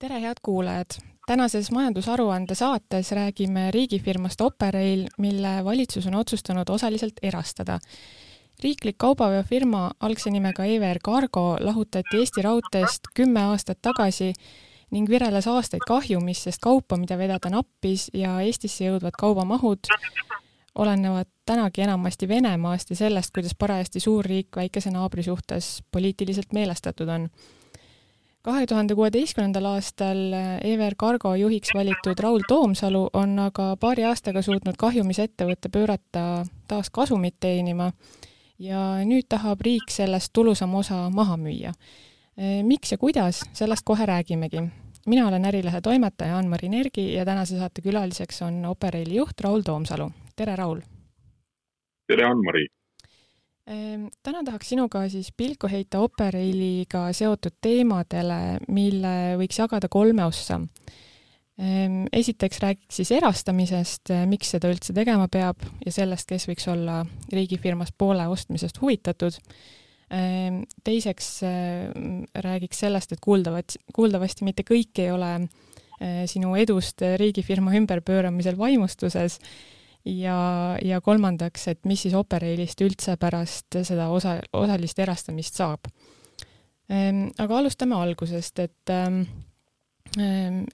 tere, head kuulajad! tänases majandusaruande saates räägime riigifirmast Operail, mille valitsus on otsustanud osaliselt erastada. riiklik kaubaveofirma algse nimega EVR Cargo lahutati Eesti Raudteest kümme aastat tagasi ning vireles aastaid kahjumis, sest kaupa, mida vedada nappis ja Eestisse jõudvad kaubamahud olenevad tänagi enamasti Venemaast ja sellest, kuidas parajasti suur riik väikese naabri suhtes poliitiliselt meelestatud on kahe tuhande kuueteistkümnendal aastal EVR Cargo juhiks valitud Raul Toomsalu on aga paari aastaga suutnud kahjumis ettevõtte pöörata taas kasumit teenima ja nüüd tahab riik sellest tulusam osa maha müüa. miks ja kuidas, sellest kohe räägimegi. mina olen Ärilehe toimetaja Ann-Mari Nergi ja tänase saate külaliseks on Operaili juht Raul Toomsalu. tere, Raul! tere, Ann-Mari! Ehm, täna tahaks sinuga siis pilku heita Operailiga seotud teemadele, mille võiks jagada kolme ossa. Ehm, esiteks räägiks siis erastamisest, miks seda üldse tegema peab ja sellest, kes võiks olla riigifirmast poole ostmisest huvitatud. Ehm, teiseks räägiks sellest, et kuuldavat, kuuldavasti mitte kõik ei ole sinu edust riigifirma ümberpööramisel vaimustuses ja, ja kolmandaks, et mis siis Operailist üldse pärast seda osa, osalist erastamist saab. Ehm, aga alustame algusest, et ähm,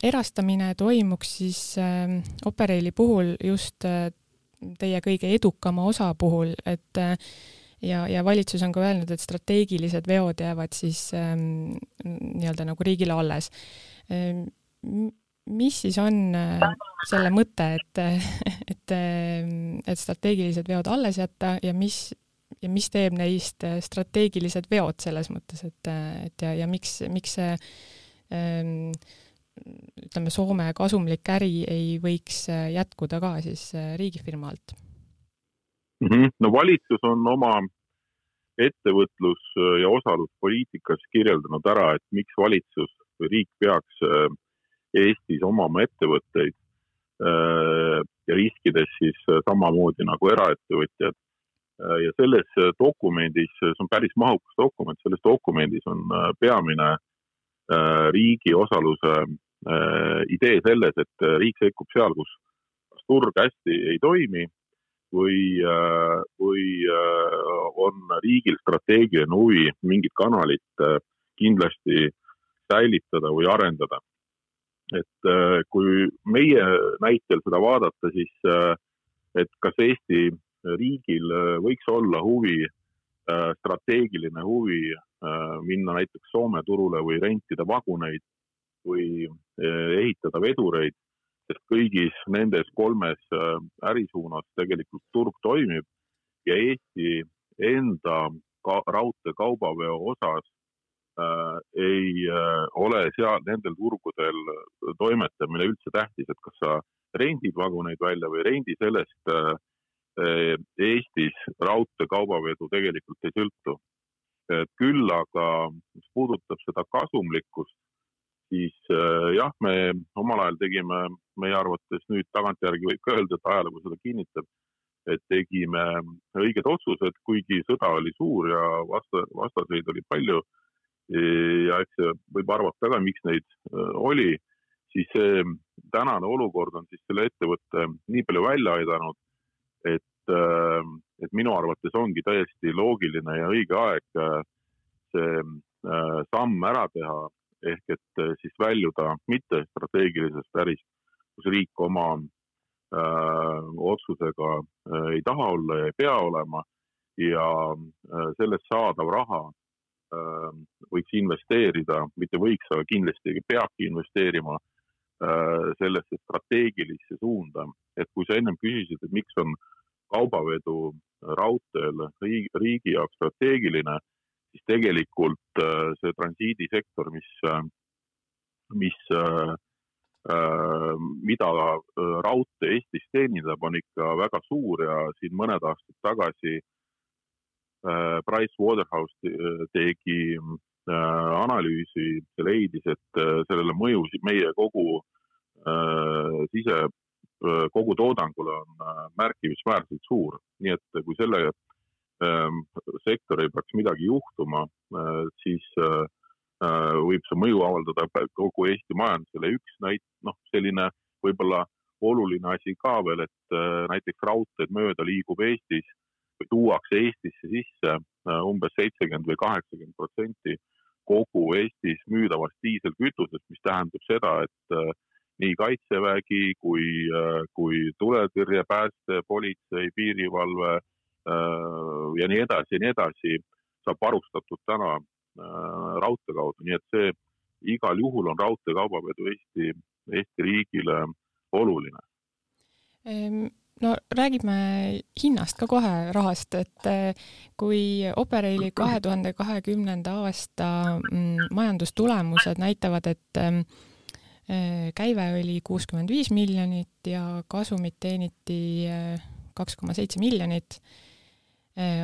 erastamine toimuks siis Operaili puhul just teie kõige edukama osa puhul, et ja, ja valitsus on ka öelnud, et strateegilised veod jäävad siis ähm, nii-öelda nagu riigile alles ähm, mis siis on äh, selle mõte, et, et, äh, et strateegilised veod alles jätta ja mis, ja mis teeb neist äh, strateegilised veod selles mõttes, et, et ja, ja miks, miks see ähm, ütleme, Soome kasumlik äri ei võiks jätkuda ka siis riigifirma alt mm? -hmm. no valitsus on oma ettevõtlus- ja osaluspoliitikas kirjeldanud ära, et miks valitsus või riik peaks Eestis omama ettevõtteid äh, ja riskides siis samamoodi nagu eraettevõtjad. Äh, ja selles dokumendis, see on päris mahukas dokument, selles dokumendis on äh, peamine riigi osaluse idee selles, et riik sekkub seal, kus turg hästi ei toimi või, või on riigil strateegiline huvi mingit kanalit kindlasti säilitada või arendada et äh, kui meie näitel seda vaadata, siis äh, et kas Eesti riigil äh, võiks olla huvi, strateegiline huvi minna näiteks Soome turule või rentida vaguneid või ehitada vedureid, sest kõigis nendes kolmes ärisuunas tegelikult turg toimib ja Eesti enda ka raudteekaubaveo osas Äh, ei äh, ole seal nendel turgudel toimetamine üldse tähtis, et kas sa rendid vaguneid välja või rendi, sellest äh, Eestis raudteekaubavedu tegelikult ei sõltu. küll aga, mis puudutab seda kasumlikkust, siis jah, me omal ajal tegime, meie arvates nüüd tagantjärgi võib ka öelda, et ajalugu seda kinnitab, et tegime õiged otsused, kuigi sõda oli suur ja vasta, vastaseid oli palju ja eks võib arvata ka, miks neid oli, siis see tänane olukord on siis selle ettevõtte nii palju välja aidanud, et, et minu arvates ongi täiesti loogiline ja õige aeg see samm ära teha, ehk et siis väljuda mitte strateegilisest ärist, kus riik oma öö, otsusega öö, ei taha olla ja ei pea olema. Ja öö, sellest saadav raha võiks investeerida, mitte võiks, aga kindlasti peabki investeerima äh, sellesse strateegilisse suunda, et kui sa ennem küsisid, et miks on kaubavedu raudteel riigi, riigi jaoks strateegiline, siis tegelikult äh, see transiidisektor, mis, äh, mis, mida raudtee Eestis teenindab, on ikka väga suur ja siin mõned aastad tagasi Äh, Price Waterhouse äh, tegi äh, analüüsi leidis, et sellele mõju meie kogu sise, kogu toodangule on märkimisväärselt suur. nii et kui selle sektoriga peaks midagi juhtuma, siis võib see mõju avaldada kogu Eesti majandusele. üks näit-, noh, selline võib-olla oluline asi ka veel, et näiteks raudteed mööda liigub Eestis või tuuakse Eestisse sisse umbes seitsekümmend või kaheksakümmend protsenti kogu Eestis müüdavast diiselkütusest, mis tähendab seda, et nii Kaitsevägi kui, kui tuletõrje, pääste, politsei, piirivalve ja nii edasi ja nii edasi saab varustatud täna raudtee kaudu, nii et see igal juhul on raudteekaubavedu Eesti, Eesti riigile oluline no räägime hinnast ka kohe, rahast, et kui Operaili kahe tuhande kahekümnenda aasta mm, majandustulemused näitavad, et Äh, käive oli kuuskümmend viis miljonit ja kasumit teeniti äh, kaks koma seitse miljonit,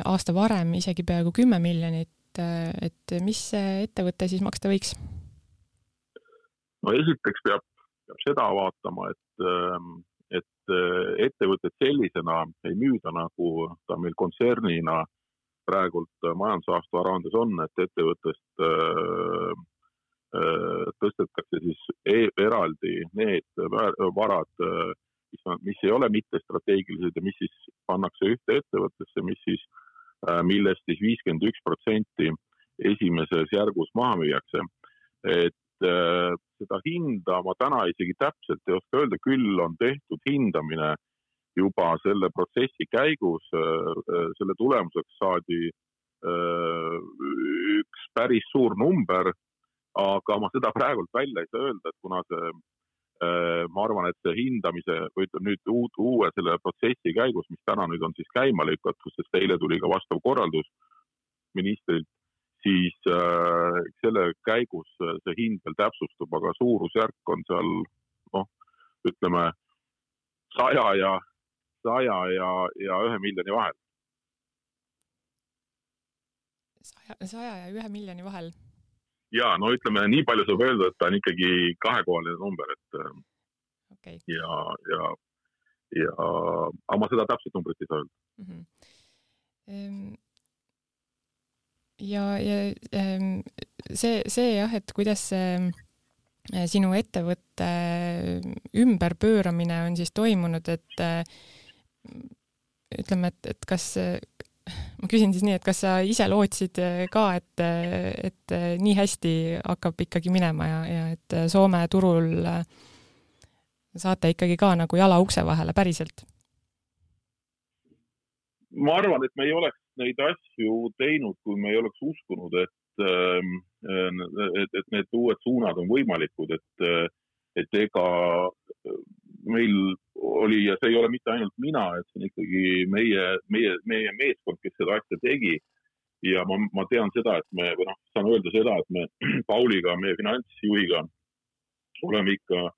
aasta varem isegi peaaegu kümme miljonit, et mis see ettevõte siis maksta võiks? no esiteks peab, peab seda vaatama, et, ähm, et ettevõtet sellisena ei müüda, nagu ta meil kontsernina praegult majandusaasta aruandes on, et ettevõttest Äh, tõstetakse siis e eraldi need varad, mis ei ole mittestrateegilised ja mis siis pannakse ühte ettevõttesse, mis siis, millest siis viiskümmend üks protsenti esimeses järgus maha müüakse. et seda hinda ma täna isegi täpselt ei oska öelda, küll on tehtud hindamine juba selle protsessi käigus. selle tulemuseks saadi üks päris suur number aga ma seda praegult välja ei saa öelda, et kuna see äh, ma arvan, et see hindamise või ütleme nüüd uut, uue selle protsessi käigus, mis täna nüüd on siis käima lükatud, sest eile tuli ka vastav korraldus ministrilt, siis äh, selle käigus see hind veel täpsustub, aga suurusjärk on seal noh, ütleme saja ja, saja ja, ja ühe miljoni vahel. saja, saja ja ühe miljoni vahel ja no ütleme, nii palju saab öelda, et ta on ikkagi kahekohaline number, et äh, okay. ja, ja, ja, aga ma seda täpset numbrit ei saa öelda mm. -hmm. Ja, ja see, see jah, et kuidas see äh, sinu ettevõtte ümberpööramine on siis toimunud, et äh, ütleme, et, et kas ma küsin siis nii, et kas sa ise lootsid äh, ka, et, äh, et äh, nii hästi hakkab ikkagi minema ja, ja et Soome turul saate ikkagi ka nagu jala ukse vahele päriselt? ma arvan, et me ei oleks neid asju teinud, kui me ei oleks uskunud, et, ähm, et, et need uued suunad on võimalikud, et, et ega meil oli ja see ei ole mitte ainult mina, et see on ikkagi meie, meie, meie meeskond, kes seda asja tegi. ja ma, ma tean seda, et me, või noh, saan öelda seda, et me Pauliga, meie finantsjuhiga oleme ikka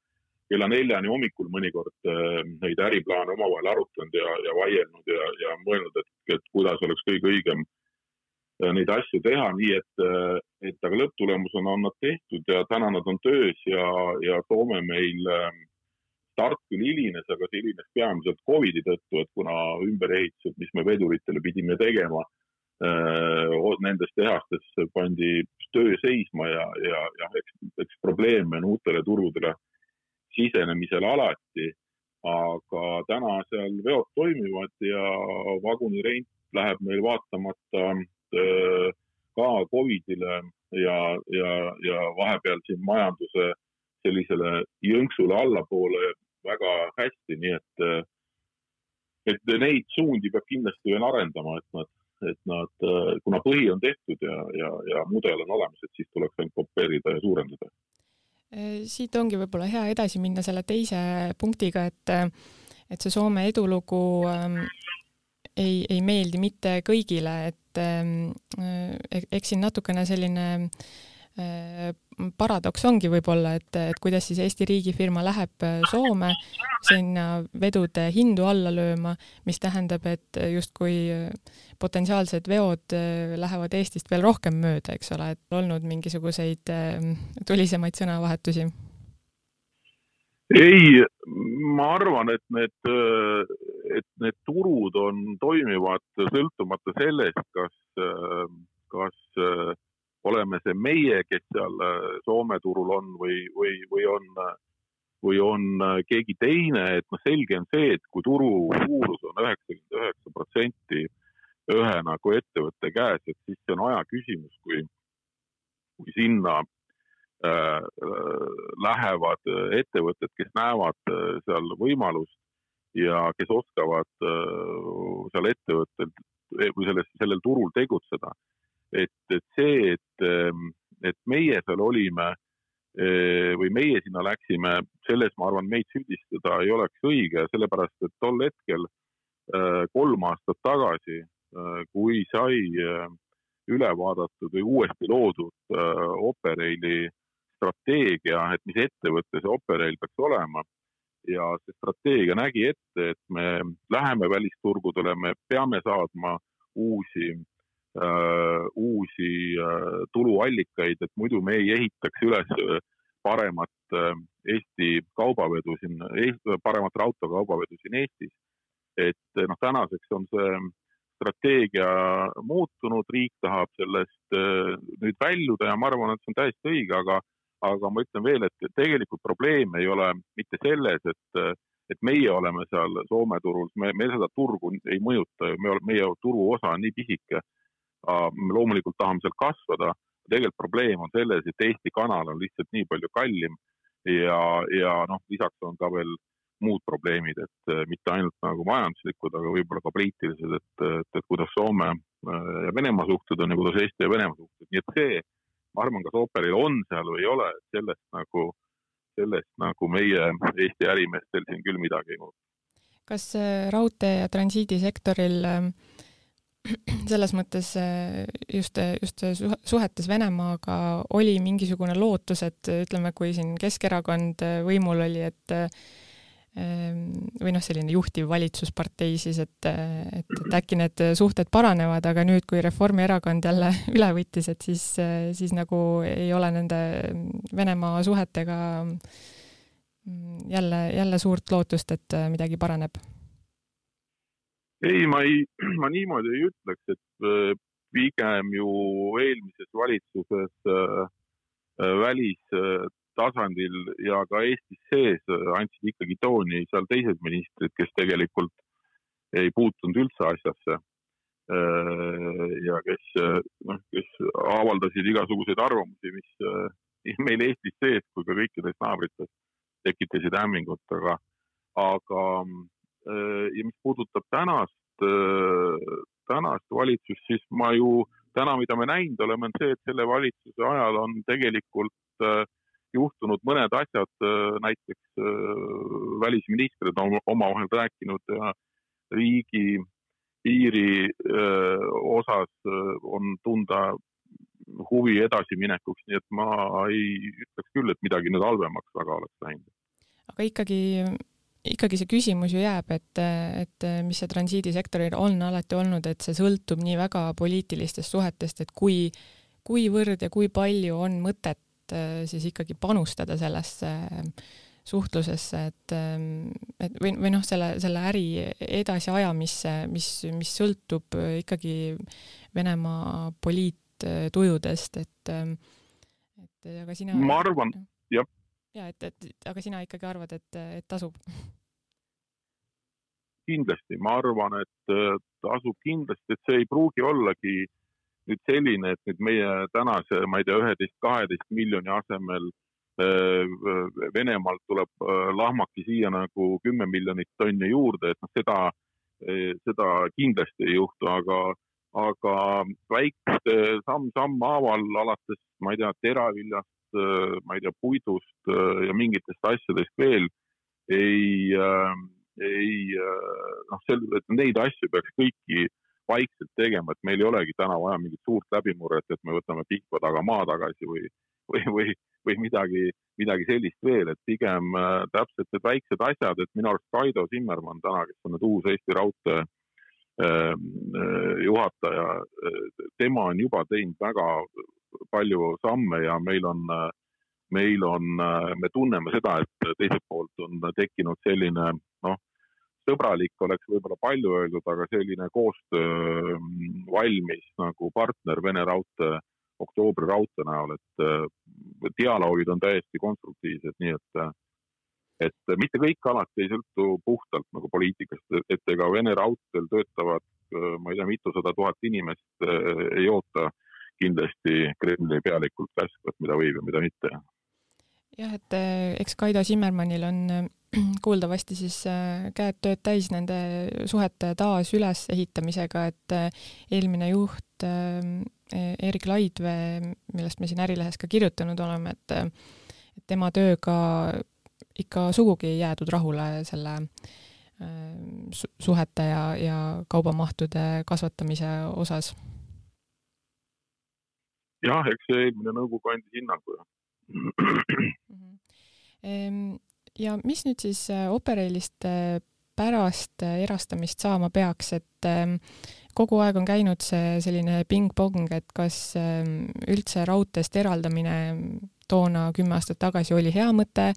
kella neljani hommikul mõnikord äh, neid äriplaane omavahel arutanud ja, ja vaielnud ja, ja mõelnud, et, et kuidas oleks kõige õigem äh, neid asju teha, nii et, äh, et aga lõpptulemusena on nad tehtud ja täna nad on töös ja, ja Soome meil start küll hilines, aga see hilines peamiselt Covidi tõttu, et kuna ümberehitused, mis me veduritele pidime tegema, nendes tehastes pandi töö seisma ja, ja, ja eks, eks probleeme on uutele turgudele sisenemisel alati. aga täna seal veod toimivad ja vagunirent läheb meil vaatamata äh, ka Covidile ja, ja, ja vahepeal siin majanduse sellisele jõnksule allapoole väga hästi, nii et, äh, et neid suundi peab kindlasti veel arendama, et nad, et nad, äh, kuna põhi on tehtud ja, ja, ja mudel on olemas, et siis tuleks ainult kopeerida ja suurendada. Äh, siit ongi võib-olla hea edasi minna selle teise punktiga, et, et see Soome edulugu ähm, ei, ei meeldi mitte kõigile, et ähm, eks siin natukene selline äh, Äh, paradoks ongi võib-olla, et, et kuidas siis Eesti riigifirma läheb äh, Soome sinna vedude hindu alla lööma, mis tähendab, et justkui äh, potentsiaalsed veod lähevad Eestist veel rohkem mööda, eks ole, et olnud mingisuguseid tulisemaid sõnavahetusi? ei, ma arvan, et need, et need turud on, toimivad sõltumata sellest, kas, kas oleme see meie, kes seal Soome turul on või, või, või on, või on keegi teine, et noh, selge on see, et kui turu suurus on üheksakümmend üheksa protsenti ühe nagu ettevõtte käes, et siis see on aja küsimus, kui, kui sinna äh, lähevad ettevõtted, kes näevad äh, seal võimalust ja kes oskavad äh, seal ettevõttel või selles, sellel turul tegutseda. Et, et see, et, ähm, et meie seal olime äh, või meie sinna läksime, selles ma arvan, meid süüdistada ei oleks õige, sellepärast et tol hetkel äh, kolm aastat tagasi Äh, kui sai üle vaadatud või uuesti loodud Operaili strateegia, et mis ettevõte see Operail peaks olema. ja see strateegia nägi ette, et me läheme välisturgudele, me peame saadma uusi uusi äh, tuluallikaid, et muidu me ei ehitaks üles paremat äh, Eesti kaubavedu siin, paremat raudteekaubavedu siin Eestis. et noh, tänaseks on see strateegia muutunud, riik tahab sellest äh, nüüd väljuda ja ma arvan, et see on täiesti õige, aga, aga ma ütlen veel, et tegelikult probleem ei ole mitte selles, et, et meie oleme seal Soome turul, me, me seda turgu ei mõjuta ju, me oleme, meie turuosa on nii pisike. Me loomulikult tahame seal kasvada, tegelikult probleem on selles, et Eesti kanal on lihtsalt nii palju kallim ja, ja noh, lisaks on ka veel muud probleemid, et äh, mitte ainult nagu majanduslikud, aga võib-olla ka poliitilised, et, et, et kuidas Soome äh, ja Venemaa suhted on ja kuidas Eesti ja Venemaa suhted, nii et see, ma arvan, kas ooperil on seal või ei ole, et sellest nagu, sellest nagu meie Eesti ärimeestel siin küll midagi ei muutu. kas äh, raudtee ja transiidisektoril selles mõttes just, just suhetes Venemaaga oli mingisugune lootus, et ütleme, kui siin Keskerakond võimul oli, et Ehm, või noh, selline juhtiv valitsuspartei siis, et, et, et äkki need suhted paranevad, aga nüüd, kui Reformierakond jälle üle võttis, et siis, siis nagu ei ole nende Venemaa suhetega jälle, jälle suurt lootust, et midagi paraneb? Ei, ma ei, ma niimoodi ei ütleks, et äh, pigem ju eelmises valitsuses äh, äh välis tasandil ja ka Eestis sees andsid ikkagi tooni seal teised ministrid, kes tegelikult ei puutunud üldse asjasse. ja kes, noh, kes avaldasid igasuguseid arvamusi, mis meil Eestis sees kui ka kõikides naabrites tekitasid hämmingut, aga, aga ja mis puudutab tänast, tänast valitsust, siis ma ju täna, mida me näinud oleme, on see, et selle valitsuse ajal on tegelikult äh, juhtunud mõned asjad, äh, näiteks äh, välisministrid on omavahel rääkinud ja riigi piiri äh, osas on tunda huvi edasiminekuks, nii et ma ei ütleks küll, et midagi nüüd halvemaks väga oleks läinud. aga ikkagi, ikkagi see küsimus ju jääb, et, et mis see transiidisektoril on alati olnud, et see sõltub nii väga poliitilistest suhetest, et kui, kuivõrd ja kui palju on mõtet Äh, siis ikkagi panustada sellesse suhtlusesse, et, ähm, et või, või noh, selle, selle äri edasiajamisse, mis, mis sõltub ikkagi Venemaa poliittujudest, et, et aga sina. ma arvan, jah. Ja et, et aga sina ikkagi arvad, et, et tasub? kindlasti, ma arvan, et äh, tasub kindlasti, et see ei pruugi ollagi nüüd selline, et nüüd meie tänase, ma ei tea, üheteist, kaheteist miljoni asemel äh, Venemaalt tuleb äh, lahmaki siia nagu kümme miljonit tonni juurde, et noh, seda, seda kindlasti ei juhtu, aga, aga väikeste samm-sammhaaval alates, ma ei tea, teraviljast, ma ei tea, puidust ja mingitest asjadest veel ei, ei noh, et neid asju peaks kõiki vaikselt tegema, et meil ei olegi täna vaja mingit suurt läbimurret, et me võtame Pihkva taga maa tagasi või, või, või, või midagi, midagi sellist veel, et pigem äh, täpselt need väiksed asjad, et minu arust Kaido Zimmermann täna, kes on nüüd uus Eesti Raudtee äh, juhataja, äh, tema on juba teinud väga palju samme ja meil on, meil on, me tunneme seda, et teiselt poolt on tekkinud selline noh, sõbralik oleks võib-olla palju öeldud, aga selline koostöö mm, valmis nagu partner Vene Raudtee oktoobri raudtee näol, et dialoogid on täiesti konstruktiivsed, nii et et mitte kõik alati ei sõltu puhtalt nagu poliitikast, et ega Vene raudteel töötavad, ma ei tea, mitusada tuhat inimest ei oota kindlasti Kremli pealikult käsku, et mida võib ja mida mitte. jah, et eks Kaido Zimmermannil on kuuldavasti siis äh, käed tööd täis nende suhete taas ülesehitamisega, et eelmine juht Erik Laidvee, millest me siin Ärilehes ka kirjutanud oleme, et tema tööga ikka sugugi ei jäädud rahule selle suhete ja, ja kaubamahtude kasvatamise osas. Jah, eks see eelmine nõukogu andis hinnangu, jah. Mhm. Ja mis nüüd siis äh, Operailist äh, pärast äh, erastamist saama peaks, et ähm, kogu aeg on käinud see selline ping-pong, et kas ähm, üldse raudteest eraldamine toona kümme aastat tagasi oli hea mõte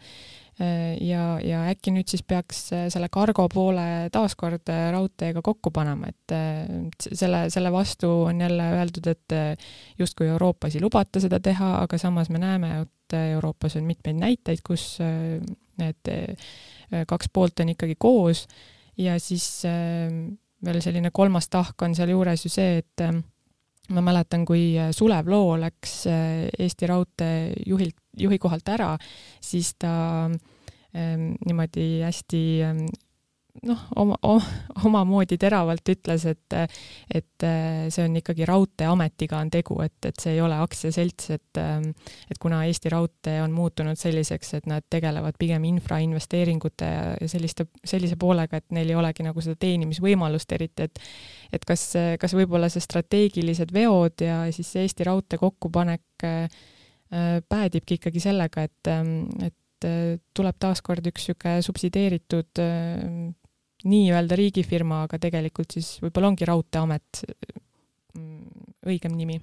ja, ja äkki nüüd siis peaks selle kargo poole taaskord raudteega kokku panema, et selle, selle vastu on jälle öeldud, et justkui Euroopas ei lubata seda teha, aga samas me näeme, et Euroopas on mitmeid näiteid, kus need äh, kaks poolt on ikkagi koos ja siis äh, veel selline kolmas tahk on sealjuures ju see, et äh, ma mäletan, kui Sulev Loo läks Eesti Raudtee juhilt, juhi kohalt ära, siis ta niimoodi hästi noh, oma, omamoodi teravalt ütles, et, et see on ikkagi Raudteeametiga on tegu, et, et see ei ole aktsiaselts, et, et kuna Eesti Raudtee on muutunud selliseks, et nad tegelevad pigem infrainvesteeringute ja selliste, sellise poolega, et neil ei olegi nagu seda teenimisvõimalust eriti, et, et kas, kas võib-olla see strateegilised veod ja siis Eesti Raudtee kokkupanek päädibki ikkagi sellega, et, et tuleb taaskord üks niisugune subsideeritud nii-öelda riigifirma, aga tegelikult siis võib-olla ongi Raudteeamet mm, õigem nimi?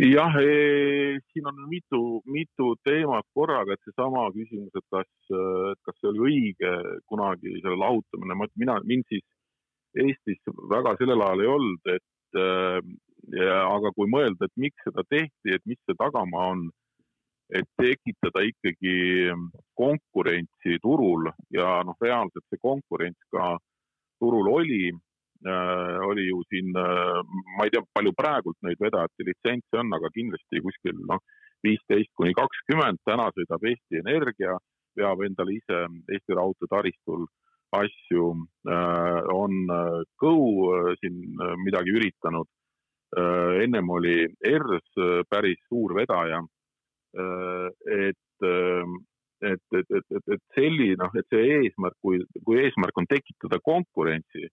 jah e,, siin on mitu, mitu teemat korraga, et seesama küsimus, et kas, kas see oli õige kunagi selle lahutamine, mina, mind siis Eestis väga sellel ajal ei olnud, et ja, aga kui mõelda, et miks seda tehti, et mis see tagamaa on et tekitada ikkagi konkurentsi turul ja noh, reaalselt see konkurents ka turul oli äh,. oli ju siin äh,, ma ei tea, palju praegult neid vedajate litsentse on, aga kindlasti kuskil noh, viisteist kuni kakskümmend, täna sõidab Eesti Energia, veab endale ise Eesti Raudtee taristul asju äh,, on äh, Go äh, siin äh, midagi üritanud äh,. ennem oli ERS äh, päris suur vedaja Äh, et, ähm, et, et, et, et, et selline, noh, et see eesmärk, kui, kui eesmärk on tekitada konkurentsi,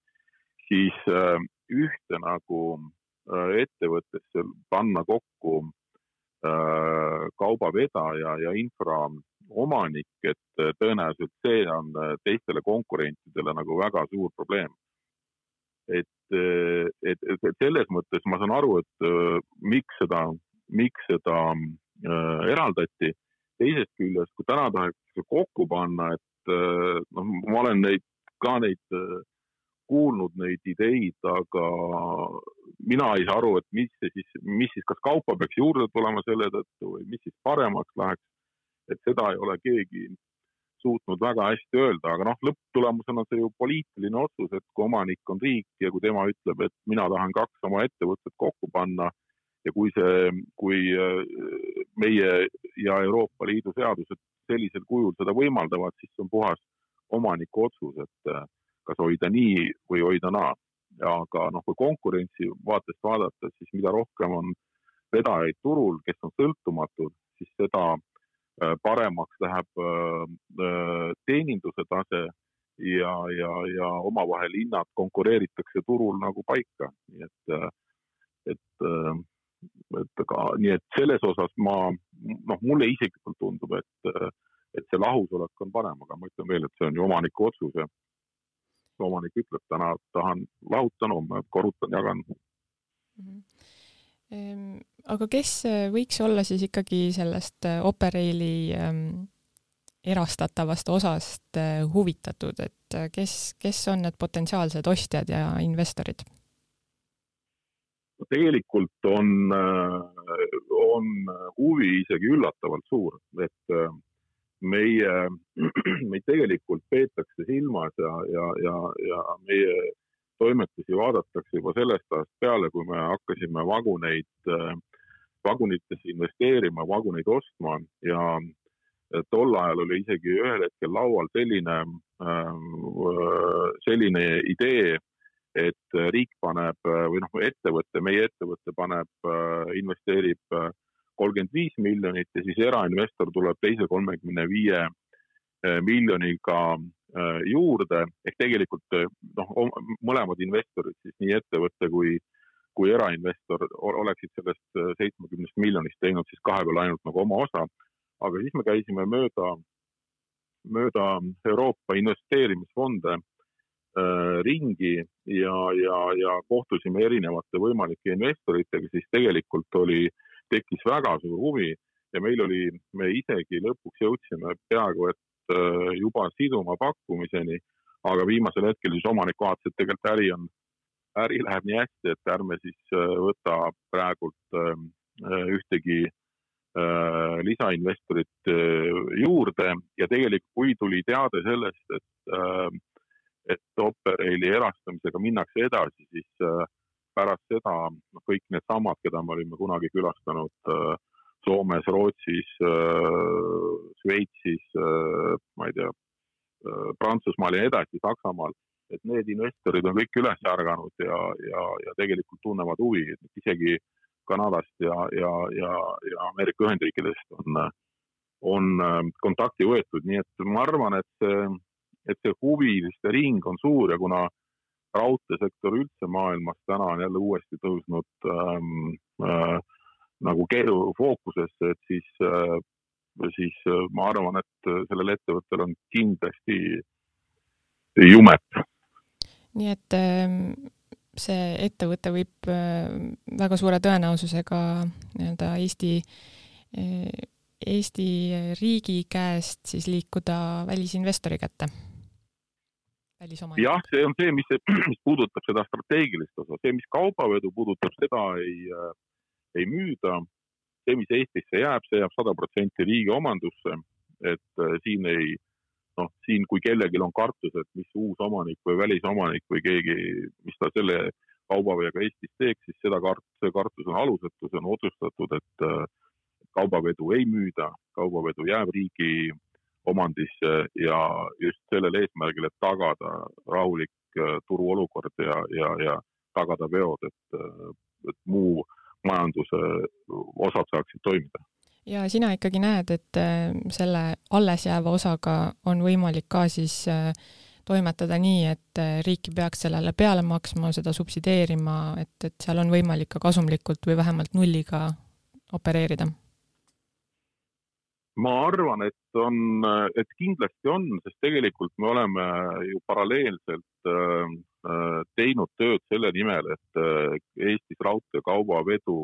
siis äh, ühte nagu äh, ettevõttesse panna kokku kaubavedaja ja infraomanik, et tõenäoliselt see on teistele konkurentidele nagu väga suur probleem. et, et, et, et selles mõttes ma saan aru, et miks seda, miks seda Äh, eraldati. teisest küljest, kui täna tahetakse kokku panna, et äh, noh, ma olen neid ka neid äh, kuulnud neid ideid, aga mina ei saa aru, et mis see siis, mis siis, kas kaupa peaks juurde tulema selle tõttu või mis siis paremaks läheks. et seda ei ole keegi suutnud väga hästi öelda, aga noh, lõpptulemusena see ju poliitiline otsus, et kui omanik on riik ja kui tema ütleb, et mina tahan kaks oma ettevõtet kokku panna ja kui see, kui äh, meie ja Euroopa Liidu seadused sellisel kujul seda võimaldavad, siis see on puhas omaniku otsus, et äh, kas hoida nii või hoida naa. aga noh, kui konkurentsi vaatest vaadata, siis mida rohkem on vedajaid turul, kes on sõltumatud, siis seda äh, paremaks läheb teeninduse tase ja, ja, ja omavahel hinnad konkureeritakse turul nagu paika, nii et, et et aga nii, et selles osas ma, noh, mulle isiklikult tundub, et, et see lahusolek on parem, aga ma ütlen veel, et see on ju omaniku otsus ja omanik ütleb täna, tahan lahutan, homme korrutan, jagan mm. -hmm. aga kes võiks olla siis ikkagi sellest äh, Operaili ähm, erastatavast osast äh, huvitatud, et äh, kes, kes on need potentsiaalsed ostjad ja investorid? Tegelikult on, on huvi isegi üllatavalt suur, et meie, meid tegelikult peetakse silmas ja, ja, ja, ja meie toimetusi vaadatakse juba sellest ajast peale, kui me hakkasime vaguneid, vagunitesse investeerima, vaguneid ostma. Ja tol ajal oli isegi ühel hetkel laual selline, selline idee, riik paneb või noh, ettevõte, meie ettevõte paneb, investeerib kolmkümmend viis miljonit ja siis erainvestor tuleb teise kolmekümne viie miljoniga juurde ehk tegelikult noh, mõlemad investorid siis nii ettevõte kui, kui erainvestor oleksid sellest seitsmekümnest miljonist teinud siis kahe peale ainult nagu oma osa. aga siis me käisime mööda, mööda Euroopa investeerimisfonde äh, ringi ja, ja, ja kohtusime erinevate võimalike investoritega, siis tegelikult oli äh, tekkis väga suur huvi ja meil oli, me isegi lõpuks jõudsime peaaegu et äh, juba siduma pakkumiseni, aga viimasel hetkel siis omanik vaatas, et tegelikult äri on, äri läheb nii hästi, et ärme siis äh, võta praegult ähm, äh, ühtegi lisainvestorit juurde. Ja tegelikult, kui tuli teade sellest, Operaili erastamisega minnakse edasi, siis pärast seda noh, kõik needsamad, keda me olime kunagi külastanud äh, Soomes, Rootsis, äh, Šveitsis, äh, ma ei tea, Prantsusmaal ja nii edasi, Saksamaal, et need investorid on kõik üles ärganud ja, ja, ja tegelikult tunnevad huvi, et isegi Kanadast ja, ja, ja, ja Ameerika Ühendriikidest on, on kontakti võetud, nii et ma arvan, et see, et see huviliste ring on suur ja kuna raudteesektor üldse maailmas täna on jälle uuesti tõusnud ähm, äh, nagu fookusesse, et siis äh,, siis äh, ma arvan, et sellel ettevõttel on kindlasti jumet. nii et äh, see ettevõte võib äh, väga suure tõenäosusega nii-öelda Eesti äh, Eesti riigi käest siis liikuda välisinvestori kätte? Jah, see on see, mis, mis puudutab seda strateegilist osa, see, mis kaubavedu puudutab, seda ei äh,, ei müüda. see, mis Eestisse jääb, see jääb sada protsenti riigi omandusse, et äh, siin ei, noh, siin, kui kellelgi on kartus, et mis uus omanik või välisomanik või keegi, mis ta selle kaubaveega Eestis teeks, siis seda kart-, see kartus on alusetu, see on otsustatud, et äh, kaubavedu ei müüda, kaubavedu jääb riigi omandisse ja just sellel eesmärgil, et tagada rahulik äh, turuolukord ja, ja, ja tagada veod, et, äh, et muu majanduse osad saaksid toimida. ja sina ikkagi näed, et äh, selle alles jääva osaga on võimalik ka siis toimetada nii, et riik ei peaks sellele peale maksma, seda subsideerima, et, et seal on võimalik ka kasumlikult või vähemalt nulliga opereerida ma arvan, et on, et kindlasti on, sest tegelikult me oleme ju paralleelselt äh, äh teinud tööd selle nimel, et äh, Eestis raudteekaubavedu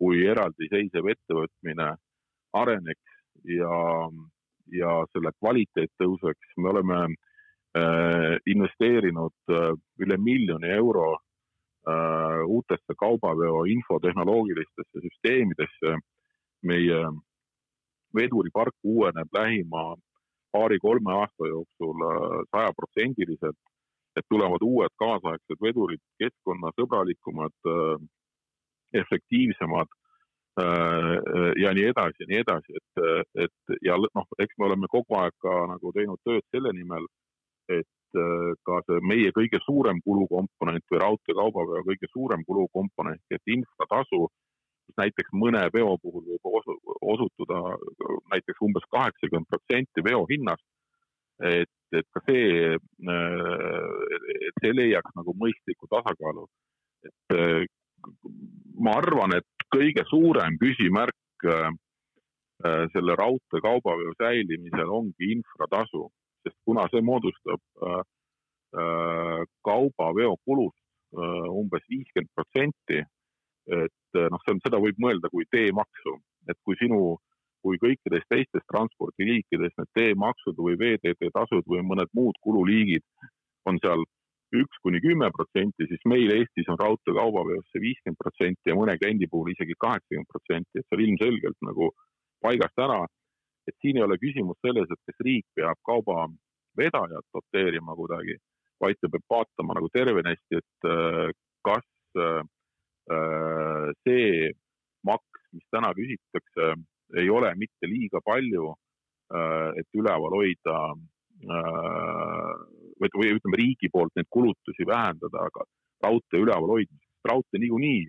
kui eraldiseisev ettevõtmine areneks ja, ja selle kvaliteet tõuseks. me oleme investeerinud üle miljoni euro uutesse kaubaveo infotehnoloogilistesse süsteemidesse meie veduripark uueneb lähima paari-kolme aasta jooksul äh, sajaprotsendiliselt, et tulevad uued kaasaegsed vedurid, keskkonnasõbralikumad, äh, efektiivsemad äh, ja nii edasi ja nii edasi, et, et ja noh, eks me oleme kogu aeg ka nagu teinud tööd selle nimel, et ka see meie kõige suurem kulukomponent või raudteekaubaveo kõige suurem kulukomponent, et infratasu mis näiteks mõne veo puhul võib osutuda näiteks umbes kaheksakümmend protsenti veo hinnast. et, et ka see, et see leiaks nagu mõistliku tasakaalu. et ma arvan, et kõige suurem küsimärk selle raudteekaubaveo säilimisel ongi infratasu, sest kuna see moodustab kaubaveo kulust umbes viiskümmend protsenti, et eh, noh, see on, seda võib mõelda kui teemaksu, et kui sinu, kui kõikides teistes transpordiliikides need teemaksud või veeteede tasud või mõned muud kululiigid on seal üks kuni kümme protsenti, siis meil Eestis on raudteekaubaveos see viiskümmend protsenti ja mõne kliendi puhul isegi kaheksakümmend protsenti, et see on ilmselgelt nagu paigast ära. et siin ei ole küsimus selles, et kas riik peab kaubavedajat doteerima kuidagi, vaid ta peab vaatama nagu tervenesti, et äh, kas äh, see maks, mis täna küsitakse, ei ole mitte liiga palju, et üleval hoida või, või ütleme, riigi poolt neid kulutusi vähendada, aga raudtee ülevalhoidmiseks, raudtee niikuinii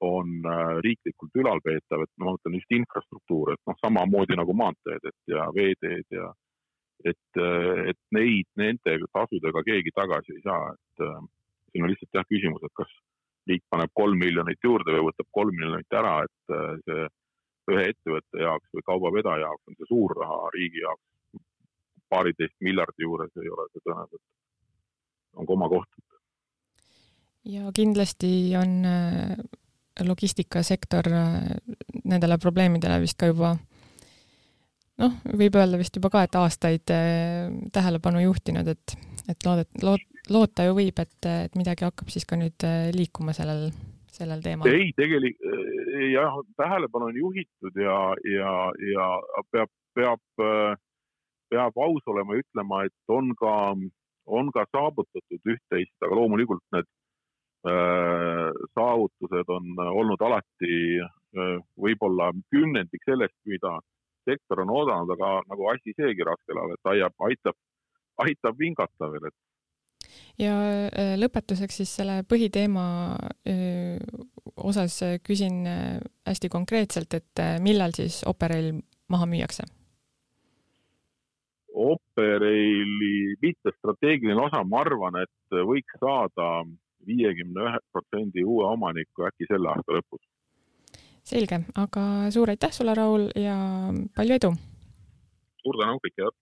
on äh, riiklikult ülalpeetav, et ma mõtlen just infrastruktuur, et noh, samamoodi nagu maanteed, et ja veeteed ja et, äh, et neid nende tasudega keegi tagasi ei saa, et äh, siin on lihtsalt jah küsimus, et kas riik paneb kolm miljonit juurde või võtab kolm miljonit ära, et see ühe ettevõtte jaoks või kaubavedaja jaoks on see suur raha, riigi jaoks paariteist miljardi juures ei ole see tõenäoliselt, on komakoht. ja kindlasti on äh, logistikasektor äh, nendele probleemidele vist ka juba noh, võib öelda vist juba ka, et aastaid äh, tähelepanu juhtinud, et, et loodet-, loot-, loota ju võib, et, et midagi hakkab siis ka nüüd liikuma sellel, sellel teemal. ei, tegelikult jah, tähelepanu on juhitud ja, ja, ja peab, peab peab aus olema ja ütlema, et on ka, on ka saavutatud üht-teist, aga loomulikult need äh, saavutused on olnud alati äh, võib-olla kümnendik sellest, mida sektor on oodanud, aga nagu asi seegi raskel ajal, et aitab, aitab, aitab vingata veel, et ja äh, lõpetuseks siis selle põhiteema äh, osas küsin äh, hästi konkreetselt, et millal siis Operail maha müüakse? Operaili mittestrateegiline osa, ma arvan, et võiks saada viiekümne ühe protsendi uue omaniku äkki selle aasta lõpus. selge, aga suur aitäh sulle, Raul, ja palju edu! suur tänu, kõike head!